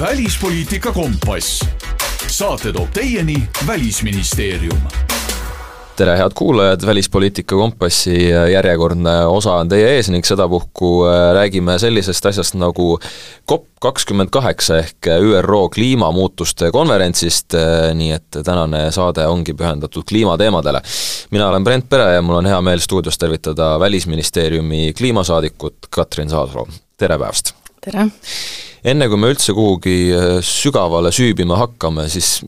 välispoliitika kompass. saate toob teieni Välisministeerium tere, head kuulajad, Välispoliitika Kompassi järjekordne osa on teie ees ning sedapuhku äh, räägime sellisest asjast nagu COP kakskümmend kaheksa ehk ÜRO kliimamuutuste konverentsist, äh, nii et tänane saade ongi pühendatud kliimateemadele. mina olen Brent Pere ja mul on hea meel stuudios tervitada Välisministeeriumi kliimasaadikut Katrin Saasro, tere päevast! tere! Enne kui me üldse kuhugi äh, sügavale süübima hakkame, siis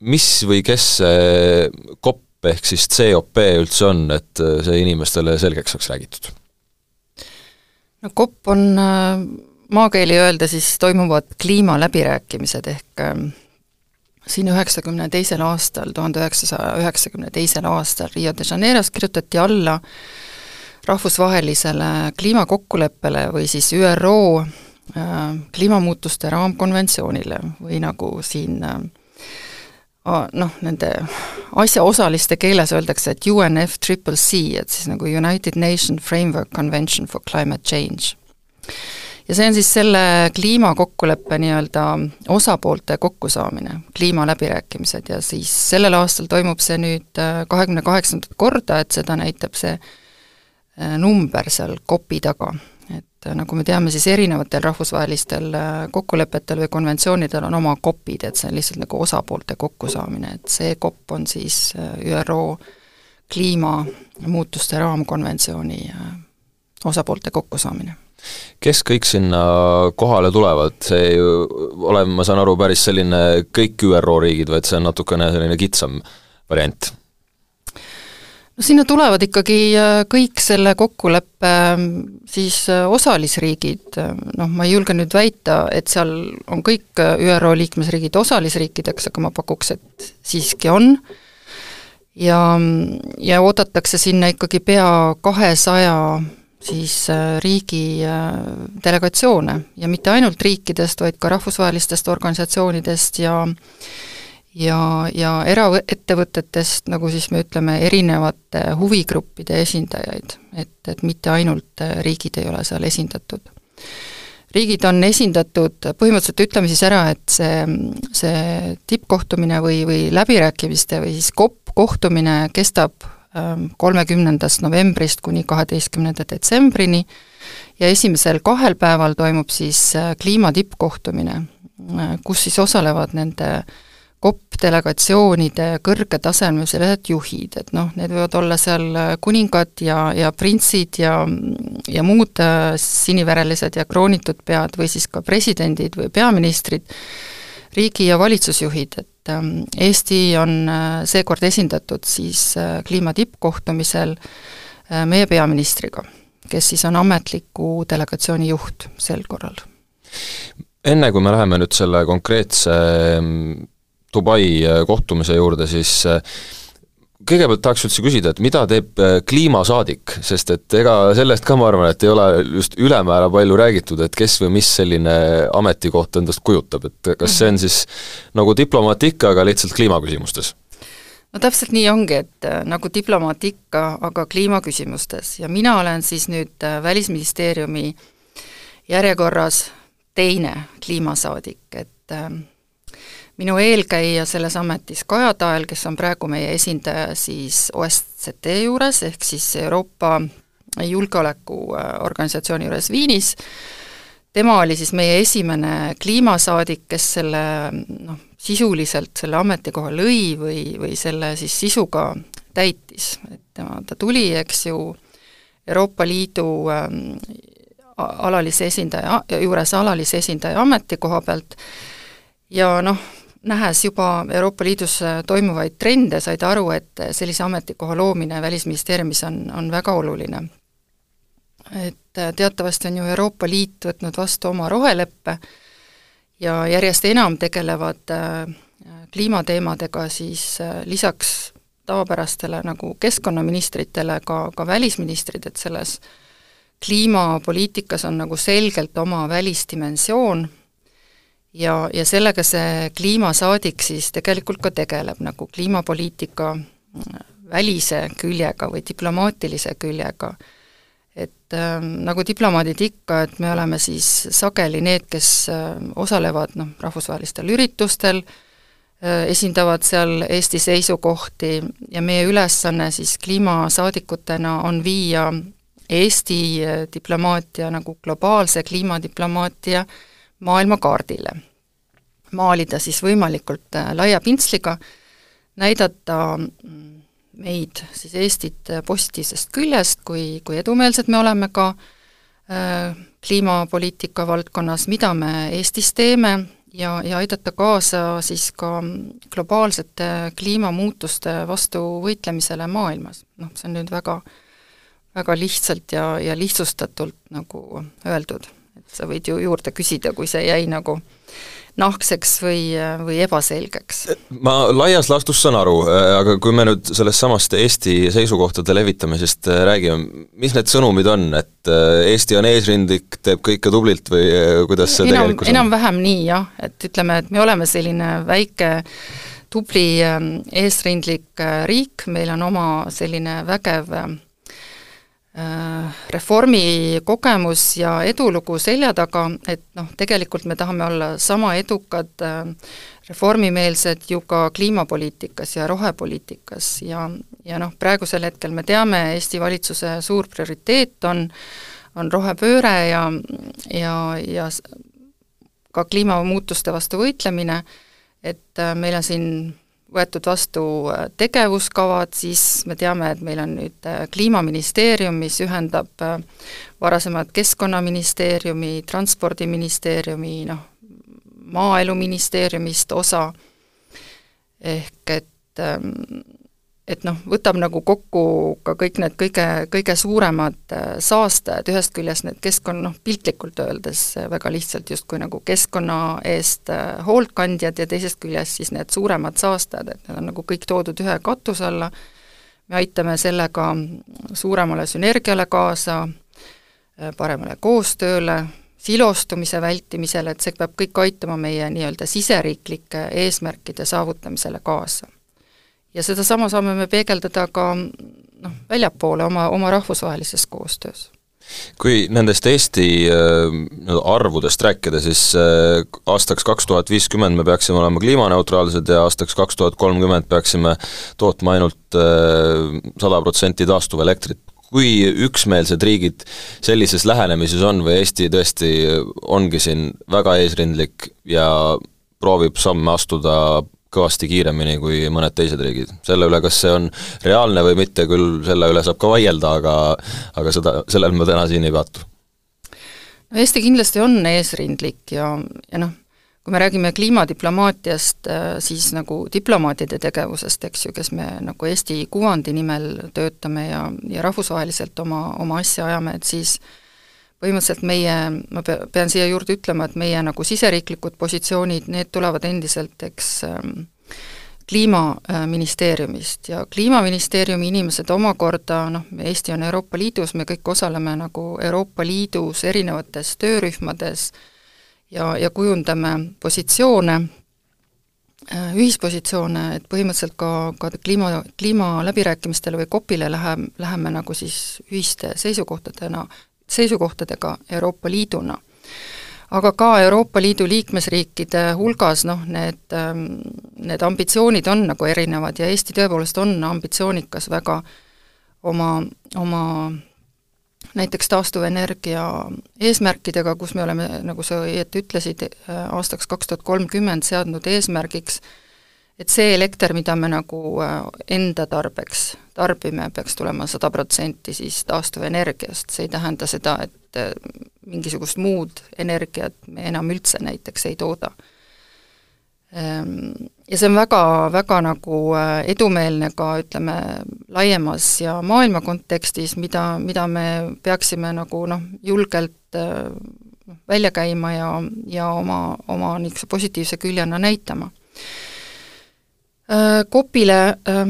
mis või kes see COP ehk siis COP üldse on, et äh, see inimestele selgeks saaks räägitud? no COP on äh, maakeeli öelda siis toimuvad kliimaläbirääkimised ehk ähm, siin üheksakümne teisel aastal, tuhande üheksasaja üheksakümne teisel aastal Rio de Janeiros kirjutati alla rahvusvahelisele kliimakokkuleppele või siis ÜRO kliimamuutuste raamkonventsioonile või nagu siin äh, noh, nende asjaosaliste keeles öeldakse, et UNF triple C, et siis nagu United Nation Framework Convention for Climate Change. ja see on siis selle kliimakokkuleppe nii-öelda osapoolte kokkusaamine, kliimaläbirääkimised ja siis sellel aastal toimub see nüüd äh, kahekümne kaheksandat korda, et seda näitab see äh, number seal kopi taga et nagu me teame, siis erinevatel rahvusvahelistel äh, kokkulepetel või konventsioonidel on oma kopid, et see on lihtsalt nagu osapoolte kokkusaamine, et see kopp on siis äh, ÜRO kliimamuutuste raamkonventsiooni äh, osapoolte kokkusaamine. Kes kõik sinna kohale tulevad, see ei ole, ma saan aru, päris selline kõik ÜRO riigid, vaid see on natukene selline kitsam variant no sinna tulevad ikkagi äh, kõik selle kokkuleppe mm, siis äh, osalisriigid, noh, ma ei julge nüüd väita, et seal on kõik äh, ÜRO liikmesriigid osalisriikideks, aga ma pakuks, et siiski on, ja, ja oodatakse sinna ikkagi pea kahesaja siis riigi delegatsioone. Ja mitte ainult riikidest, vaid ka rahvusvahelistest organisatsioonidest ja ja, ja eraettevõtetest, nagu siis me ütleme, erinevate huvigruppide esindajaid, et, et mitte ainult riigid ei ole seal esindatud. riigid on esindatud, põhimõtteliselt ütleme siis ära, et see, see tippkohtumine või, või läbirääkimiste või siis COP kohtumine kestab ähm, kolmekümnendast novembrist kuni kaheteistkümnenda detsembrini ja esimesel kahel päeval toimub siis äh, kliima tippkohtumine, äh, kus siis osalevad nende äh, COP delegatsioonide kõrgetasemelised juhid, et noh, need võivad olla seal kuningad ja, ja printsid ja, ja muud äh, siniverelised ja kroonitud pead või siis ka presidendid või peaministrid, riigi- ja valitsusjuhid, et ähm, Eesti on äh, seekord esindatud siis äh, kliima tippkohtumisel meie peaministriga, kes siis on ametliku delegatsiooni juht sel korral. enne kui me läheme nüüd selle konkreetse Dubai äh, kohtumise juurde, siis äh, kõigepealt tahaks üldse küsida, et mida teeb äh, kliimasaadik, sest et ega sellest ka ma arvan, et ei ole just ülemäära palju räägitud, et kes või mis selline ametikoht endast kujutab, et kas see on siis nagu diplomaat ikka, aga lihtsalt kliimaküsimustes? no täpselt nii ongi, et nagu diplomaat ikka, aga kliimaküsimustes. Ja mina olen siis nüüd Välisministeeriumi järjekorras teine kliimasaadik, et minu eelkäija selles ametis, Kaja Tael, kes on praegu meie esindaja siis OSCE juures, ehk siis Euroopa Julgeolekuorganisatsiooni juures Viinis, tema oli siis meie esimene kliimasaadik, kes selle noh, sisuliselt selle ametikoha lõi või, või selle siis sisuga täitis, et tema, ta tuli, eks ju, Euroopa Liidu ähm, alalise esindaja, juures alalise esindaja ametikoha pealt ja noh, nähes juba Euroopa Liidus äh, toimuvaid trende, said aru, et sellise ametikoha loomine Välisministeeriumis on, on väga oluline. et äh, teatavasti on ju Euroopa Liit võtnud vastu oma roheleppe ja järjest enam tegelevad äh, kliimateemadega siis lisaks tavapärastele nagu keskkonnaministritele ka, ka välisministrid, et selles kliimapoliitikas on nagu selgelt oma välisdimensioon ja, ja sellega see kliimasaadik siis tegelikult ka tegeleb, nagu kliimapoliitika välise küljega või diplomaatilise küljega. et äh, nagu diplomaadid ikka, et me oleme siis sageli need, kes äh, osalevad noh, rahvusvahelistel üritustel äh,, esindavad seal Eesti seisukohti ja meie ülesanne siis kliimasaadikutena on viia Eesti äh, diplomaatia nagu globaalse kliimadiplomaatia maailmakaardile. maalida siis võimalikult äh, laia pintsliga, näidata mm, meid, siis Eestit positiivsest küljest, kui, kui edumeelsed me oleme ka äh, kliimapoliitika valdkonnas, mida me Eestis teeme ja, ja aidata kaasa siis ka globaalsete kliimamuutuste vastu võitlemisele maailmas. noh, see on nüüd väga, väga lihtsalt ja, ja lihtsustatult nagu öeldud, et sa võid ju juurde küsida, kui see jäi nagu nahkseks või, või ebaselgeks. ma laias laastus saan aru, aga kui me nüüd sellest samast Eesti seisukohtade levitamisest äh, räägime, mis need sõnumid on, et äh, Eesti on eesrindlik, teeb kõike tublilt või äh, kuidas see enam, tegelikult on? enam-vähem nii jah, et ütleme, et me oleme selline väike tubli eesrindlik riik, meil on oma selline vägev Äh, reformi kogemus ja edulugu selja taga, et noh, tegelikult me tahame olla sama edukad äh, reformimeelsed ju ka kliimapoliitikas ja rohepoliitikas ja, ja noh, praegusel hetkel me teame, Eesti valitsuse suur prioriteet on, on rohepööre ja, ja, ja ka kliimamuutuste vastu võitlemine, et äh, meil on siin võetud vastu äh, tegevuskavad, siis me teame, et meil on nüüd äh, Kliimaministeerium, mis ühendab äh, varasemad Keskkonnaministeeriumi, Transpordiministeeriumi, noh, Maaeluministeeriumist osa, ehk et ähm, et noh, võtab nagu kokku ka kõik need kõige, kõige suuremad äh, saastajad, ühest küljest need keskkonna, noh piltlikult öeldes äh, väga lihtsalt justkui nagu keskkonna eest äh, hoolt kandjad ja teisest küljest siis need suuremad saastajad, et need on nagu kõik toodud ühe katuse alla, me aitame sellega suuremale sünergiale kaasa, paremale koostööle, silostumise vältimisele, et see peab kõik aitama meie nii-öelda siseriiklike eesmärkide saavutamisele kaasa ja sedasama saame me peegeldada ka noh, väljapoole oma, oma rahvusvahelises koostöös kui nendest Eesti äh, arvudest rääkida, siis äh, aastaks kaks tuhat viiskümmend me peaksime olema kliimaneutraalsed ja aastaks kaks tuhat kolmkümmend peaksime tootma ainult äh, sada protsenti taastuvelektrit. kui üksmeelsed riigid sellises lähenemises on või Eesti tõesti ongi siin väga eesrindlik ja proovib samme astuda kõvasti kiiremini kui mõned teised riigid. selle üle, kas see on reaalne või mitte, küll selle üle saab ka vaielda, aga aga seda, sellel me täna siin ei peatu. no Eesti kindlasti on eesrindlik ja, ja noh, kui me räägime kliimadiplomaatiast, äh, siis nagu diplomaatide tegevusest, eks ju, kes me nagu Eesti kuvandi nimel töötame ja, ja rahvusvaheliselt oma, oma asja ajame, et siis äh, põhimõtteliselt meie, ma pea, pean siia juurde ütlema, et meie nagu siseriiklikud positsioonid, need tulevad endiselt, eks ähm, kliimaministeeriumist. Ja kliimaministeeriumi inimesed omakorda noh, Eesti on Euroopa Liidus, me kõik osaleme nagu Euroopa Liidus erinevates töörühmades ja, ja kujundame positsioone, äh, ühispositsioone, et põhimõtteliselt ka, ka kliima, kliimaläbirääkimistele või COP-ile lähe, läheme nagu siis ühiste seisukohtadena seisukohtadega Euroopa Liiduna. aga ka Euroopa Liidu liikmesriikide hulgas noh, need, ähm, need ambitsioonid on nagu erinevad ja Eesti tõepoolest on ambitsioonikas väga oma, oma näiteks taastuvenergia eesmärkidega, kus me oleme, nagu sa õieti ütlesid, äh, aastaks kaks tuhat kolmkümmend seadnud eesmärgiks et see elekter, mida me nagu äh, enda tarbeks tarbime, peaks tulema sada protsenti siis taastuvenergiast, see ei tähenda seda, et äh, mingisugust muud energiat me enam üldse näiteks ei tooda. Ehm, ja see on väga, väga nagu äh, edumeelne ka ütleme, laiemas ja maailma kontekstis, mida, mida me peaksime nagu noh, julgelt välja käima ja, ja oma, oma niisuguse positiivse küljena näitama Äh, äh,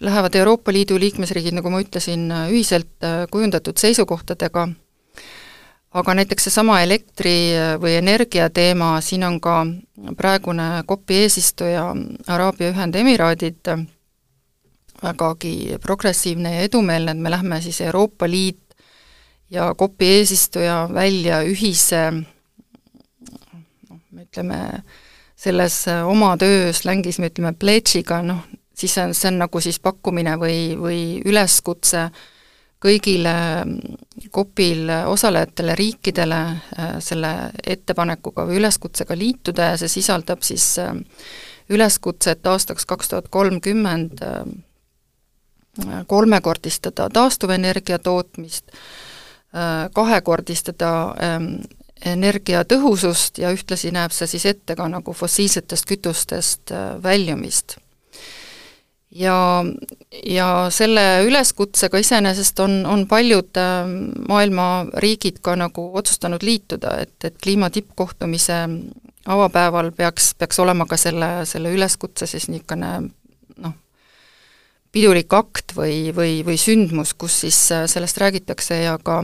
lähevad Euroopa Liidu liikmesriigid, nagu ma ütlesin, ühiselt äh, kujundatud seisukohtadega, aga näiteks seesama elektri või energia teema, siin on ka praegune COP-i eesistuja Araabia Ühendemiraadid vägagi progressiivne ja edumeelne, et me lähme siis Euroopa Liit ja COP-i eesistuja välja ühise noh, me ütleme, selles oma töö slängis me ütleme pledge'iga, noh, siis on, see on nagu siis pakkumine või, või üleskutse kõigile COP-il osalejatele riikidele äh, selle ettepanekuga või üleskutsega liituda ja see sisaldab siis äh, üleskutset aastaks kaks tuhat kolmkümmend äh, kolmekordistada taastuvenergia tootmist, kahekordistada ähm, energiatõhusust ja ühtlasi näeb see siis ette ka nagu fossiilsetest kütustest väljumist. Ja, ja selle üleskutsega iseenesest on, on paljud ähm, maailma riigid ka nagu otsustanud liituda, et, et kliima tippkohtumise avapäeval peaks, peaks olema ka selle, selle üleskutse siis niisugune noh, pidulik akt või, või, või sündmus, kus siis äh, sellest räägitakse ja ka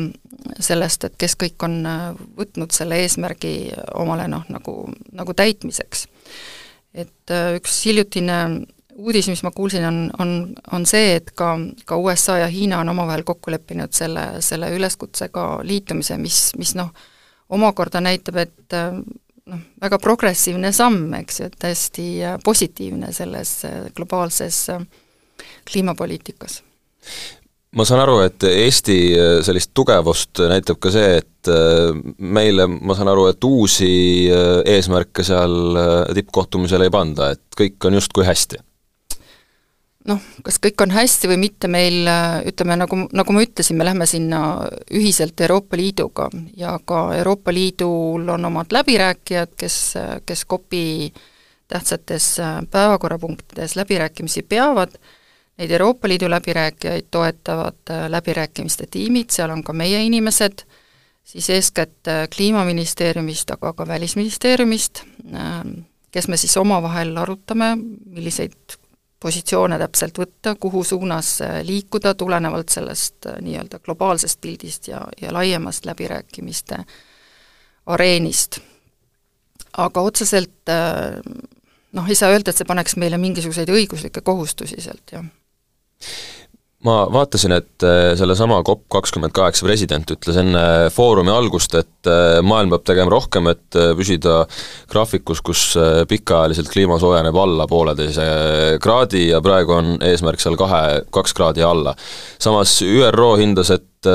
sellest, et kes kõik on äh, võtnud selle eesmärgi omale noh, nagu, nagu täitmiseks. et äh, üks hiljutine uudis, mis ma kuulsin, on, on, on see, et ka, ka USA ja Hiina on omavahel kokku leppinud selle, selle üleskutsega liitumise, mis, mis noh, omakorda näitab, et noh, väga progressiivne samm, eks ju, et hästi positiivne selles globaalses kliimapoliitikas. ma saan aru, et Eesti sellist tugevust näitab ka see, et meile, ma saan aru, et uusi eesmärke seal tippkohtumisel ei panda, et kõik on justkui hästi noh, kas kõik on hästi või mitte, meil ütleme, nagu, nagu ma ütlesin, me lähme sinna ühiselt Euroopa Liiduga ja ka Euroopa Liidul on omad läbirääkijad, kes, kes COP-i tähtsates päevakorrapunktides läbirääkimisi peavad, neid Euroopa Liidu läbirääkijaid toetavad läbirääkimiste tiimid, seal on ka meie inimesed, siis eeskätt Kliimaministeeriumist, aga ka Välisministeeriumist, kes me siis omavahel arutame, milliseid positsioone täpselt võtta, kuhu suunas äh, liikuda, tulenevalt sellest äh, nii-öelda globaalsest pildist ja, ja laiemast läbirääkimiste areenist. aga otseselt äh, noh, ei saa öelda, et see paneks meile mingisuguseid õiguslikke kohustusi sealt, jah ma vaatasin, et äh, sellesama COP kakskümmend kaheksa president ütles enne foorumi algust, et äh, maailm peab tegema rohkem, et äh, püsida graafikus, kus pikaajaliselt kliima soojeneb alla pooleteise kraadi ja praegu on eesmärk seal kahe, kaks kraadi alla. samas ÜRO hindas, et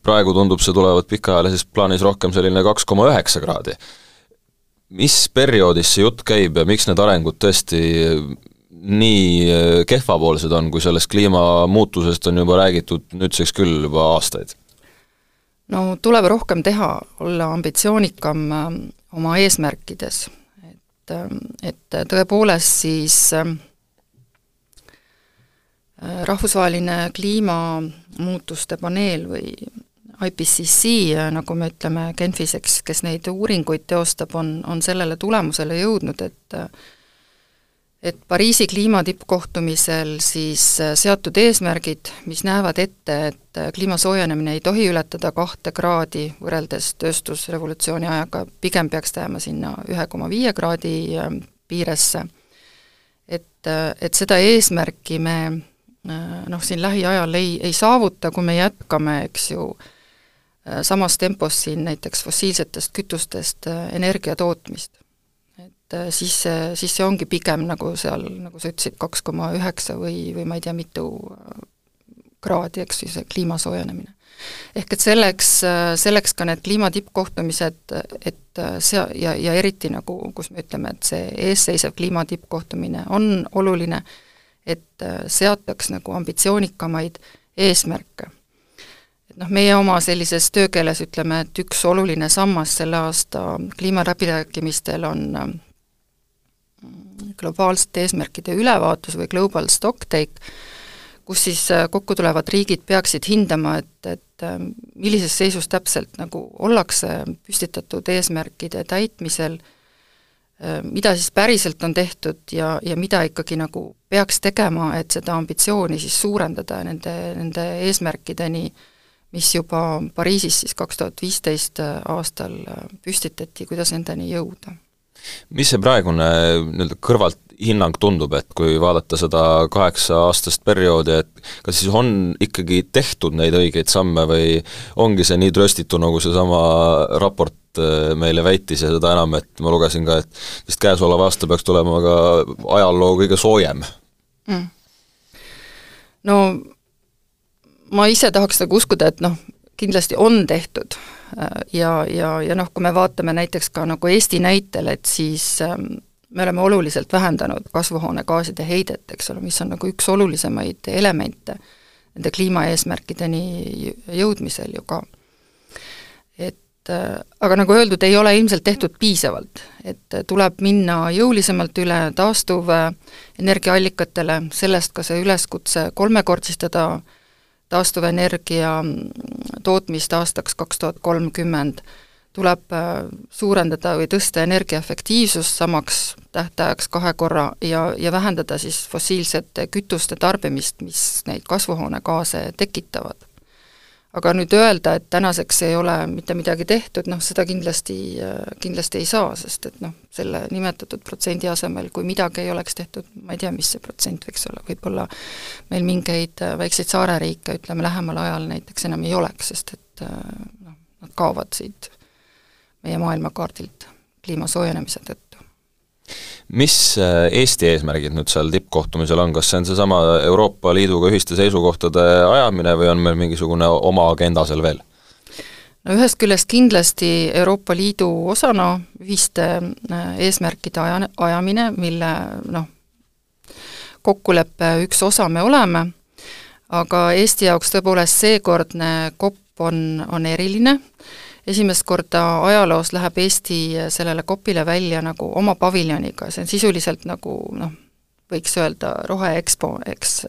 praegu tundub see tulevat pikaajalises plaanis rohkem selline kaks koma üheksa kraadi mis perioodis see jutt käib ja miks need arengud tõesti nii äh, kehvapoolsed on, kui sellest kliimamuutusest on juba räägitud nüüdseks küll juba aastaid? no tuleb rohkem teha, olla ambitsioonikam äh, oma eesmärkides, et, äh, et tõepoolest siis rahvusvaheline kliimamuutuste paneel või IPCC, nagu me ütleme Genfis, eks, kes neid uuringuid teostab, on, on sellele tulemusele jõudnud, et et Pariisi kliimatippkohtumisel siis äh, seatud eesmärgid, mis näevad ette, et äh, kliima soojenemine ei tohi ületada kahte kraadi võrreldes tööstusrevolutsiooni ajaga, pigem peaks ta jääma sinna ühe koma viie kraadi äh, piiresse, et, et seda eesmärki me noh, siin lähiajal ei, ei saavuta, kui me jätkame, eks ju, samas tempos siin näiteks fossiilsetest kütustest energia tootmist et äh, siis see, siis see ongi pigem nagu seal, nagu sa ütlesid, kaks koma üheksa või, või ma ei tea, mitu äh, kraadi, eks ju, see kliima soojenemine. ehk et selleks, äh, selleks ka need kliima tippkohtumised, et sea-, ja, ja eriti nagu, kus me ütleme, et see eesseisev kliima tippkohtumine on oluline, et seataks nagu ambitsioonikamaid eesmärke et noh, meie oma sellises töökeeles ütleme, et üks oluline sammas selle aasta kliimaläbirääkimistel on globaalsete eesmärkide ülevaatus või global stocktake, kus siis äh, kokku tulevad riigid peaksid hindama, et, et äh, millises seisus täpselt nagu ollakse püstitatud eesmärkide täitmisel, äh, mida siis päriselt on tehtud ja, ja mida ikkagi nagu peaks tegema, et seda ambitsiooni siis suurendada nende, nende eesmärkideni, mis juba Pariisis siis kaks tuhat viisteist aastal püstitati, kuidas nendeni jõuda mis see praegune nii-öelda kõrvalt hinnang tundub, et kui vaadata seda kaheksa-aastast perioodi, et kas siis on ikkagi tehtud neid õigeid samme või ongi see nii tröstitu, nagu seesama raport äh, meile väitis ja seda enam, et ma lugesin ka, et vist käesolev aasta peaks tulema ka ajaloo kõige soojem mm.? no ma ise tahaks nagu uskuda, et noh, kindlasti on tehtud ja, ja, ja noh, kui me vaatame näiteks ka nagu Eesti näitel, et siis ähm, me oleme oluliselt vähendanud kasvuhoonegaaside heidet, eks ole, mis on nagu üks olulisemaid elemente nende kliimaeesmärkideni jõudmisel ju ka. et äh, aga nagu öeldud, ei ole ilmselt tehtud piisavalt, et tuleb minna jõulisemalt üle taastuvenergiaallikatele, sellest ka see üleskutse kolmekordistada taastuvenergia tootmist aastaks kaks tuhat kolmkümmend tuleb äh, suurendada või tõsta energiaefektiivsust samaks tähtajaks kahe korra ja, ja vähendada siis fossiilsete kütuste tarbimist, mis neid kasvuhoonegaase tekitavad. Aga nüüd öelda, et tänaseks ei ole mitte midagi tehtud, noh seda kindlasti, äh, kindlasti ei saa, sest et noh, selle nimetatud protsendi asemel, kui midagi ei oleks tehtud, ma ei tea, mis see protsent võiks olla, võib-olla meil mingeid äh, väikseid saareriike, ütleme lähemal ajal näiteks enam ei oleks, sest et noh, nad kaovad siit meie maailmakaardilt kliima soojenemise tõttu. Mis äh, Eesti eesmärgid nüüd seal tippkohtumisel on, kas see on seesama Euroopa Liiduga ühiste seisukohtade ajamine või on meil mingisugune oma agenda seal veel? no ühest küljest kindlasti Euroopa Liidu osana ühiste äh, eesmärkide aja, ajamine, mille noh, kokkuleppe üks osa me oleme, aga Eesti jaoks tõepoolest seekordne kopp on, on eriline esimest korda ajaloos läheb Eesti sellele kopile välja nagu oma paviljoniga, see on sisuliselt nagu noh, võiks öelda roheekspo, eks.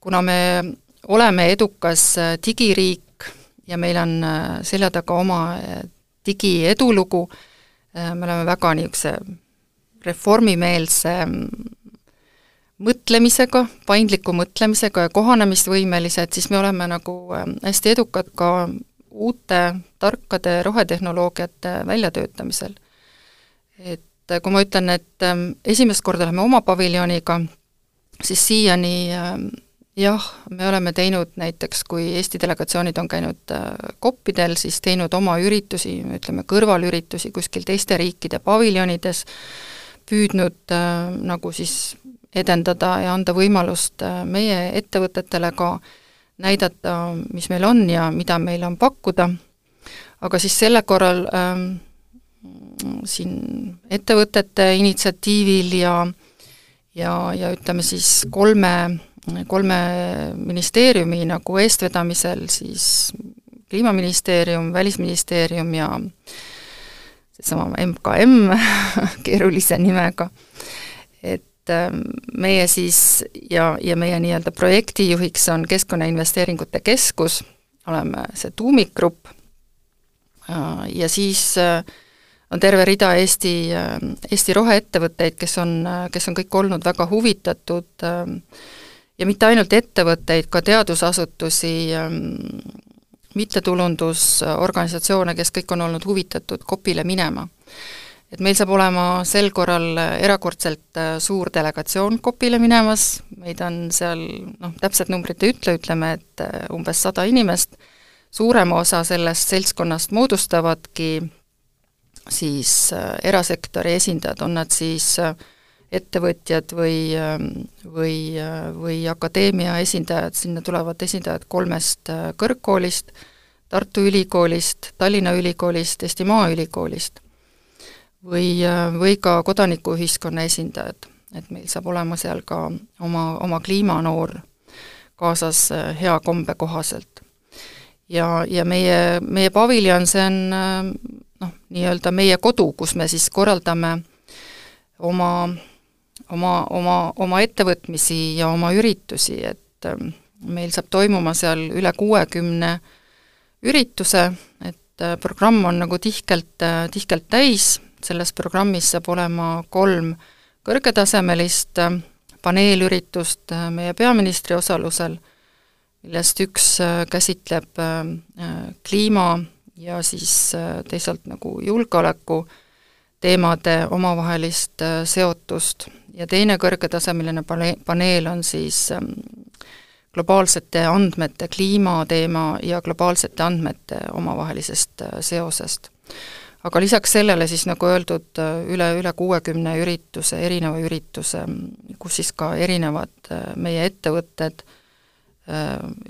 Kuna me oleme edukas digiriik ja meil on selja taga oma digiedulugu, me oleme väga niisuguse reformimeelse mõtlemisega, paindliku mõtlemisega ja kohanemisvõimelised, siis me oleme nagu hästi edukad ka uute tarkade rohetehnoloogiate väljatöötamisel. et kui ma ütlen, et ähm, esimest korda läheme oma paviljoniga, siis siiani ähm, jah, me oleme teinud näiteks, kui Eesti delegatsioonid on käinud äh, koppidel, siis teinud oma üritusi, ütleme kõrvalüritusi kuskil teiste riikide paviljonides, püüdnud äh, nagu siis edendada ja anda võimalust äh, meie ettevõtetele ka äh, näidata, mis meil on ja mida meil on pakkuda, aga siis selle korral ähm, siin ettevõtete initsiatiivil ja ja, ja ütleme siis kolme, kolme ministeeriumi nagu eestvedamisel siis Kliimaministeerium, Välisministeerium ja seesama MKM keerulise nimega, meie siis ja, ja meie nii-öelda projektijuhiks on Keskkonnainvesteeringute Keskus, oleme see tuumikgrupp, äh, ja siis äh, on terve rida Eesti, äh, Eesti roheettevõtteid, kes on, kes on kõik olnud väga huvitatud ähm, ja mitte ainult ettevõtteid, ka teadusasutusi, ähm, mittetulundusorganisatsioone, kes kõik on olnud huvitatud COP-ile minema et meil saab olema sel korral erakordselt äh, suur delegatsioon Kopile minemas, meid on seal noh, täpset numbrit ei ütle, ütleme, et äh, umbes sada inimest, suurema osa sellest seltskonnast moodustavadki siis äh, erasektori esindajad, on nad siis ettevõtjad või, ähm, või, või akadeemia esindajad, sinna tulevad esindajad kolmest kõrgkoolist, Tartu Ülikoolist, Tallinna Ülikoolist, Eesti Maaülikoolist või, või ka kodanikuühiskonna esindajad, et meil saab olema seal ka oma, oma kliimanoor kaasas äh, hea kombe kohaselt. ja, ja meie, meie paviljon, see on äh, noh, nii-öelda meie kodu, kus me siis korraldame oma, oma, oma, oma ettevõtmisi ja oma üritusi, et äh, meil saab toimuma seal üle kuuekümne ürituse, et programm on nagu tihkelt, tihkelt täis selles programmis saab olema kolm kõrgetasemelist äh, paneelüritust äh, meie peaministri osalusel, millest üks äh, käsitleb kliima ja siis teisalt nagu julgeoleku teemade omavahelist seotust ja teine kõrgetasemeline pane-, paneel on siis ähm, globaalsete andmete, kliimateema ja globaalsete andmete omavahelisest seosest. Aga lisaks sellele siis, nagu öeldud, äh, üle, üle kuuekümne ürituse, erineva ürituse, kus siis ka erinevad äh, meie ettevõtted,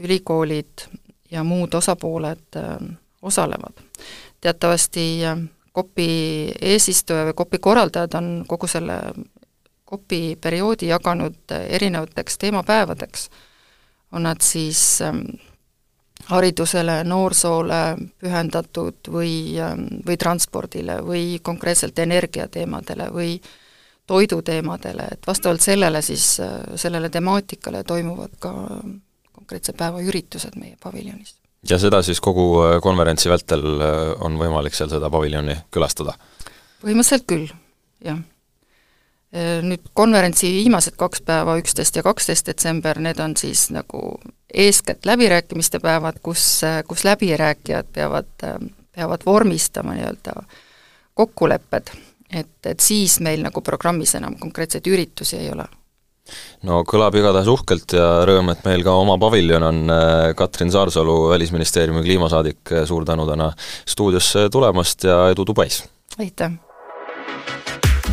ülikoolid ja muud osapooled osalevad. teatavasti COP-i eesistuja või COP-i korraldajad on kogu selle COP-i perioodi jaganud erinevateks teemapäevadeks on nad siis ähm, haridusele, noorsoole pühendatud või, ähm, või transpordile või konkreetselt energiateemadele või toiduteemadele, et vastavalt sellele siis, äh, sellele temaatikale toimuvad ka konkreetse päeva üritused meie paviljonis. ja seda siis kogu äh, konverentsi vältel äh, on võimalik seal seda paviljoni külastada? põhimõtteliselt küll, jah nüüd konverentsi viimased kaks päeva, üksteist ja kaksteist detsember, need on siis nagu eeskätt läbirääkimiste päevad, kus, kus läbirääkijad peavad, peavad vormistama nii-öelda kokkulepped, et, et siis meil nagu programmis enam konkreetseid üritusi ei ole no kõlab igatahes uhkelt ja rõõm, et meil ka oma paviljon on, Katrin Saarsalu, Välisministeeriumi kliimasaadik, suur tänu täna stuudiosse tulemast ja edu Dubais! aitäh!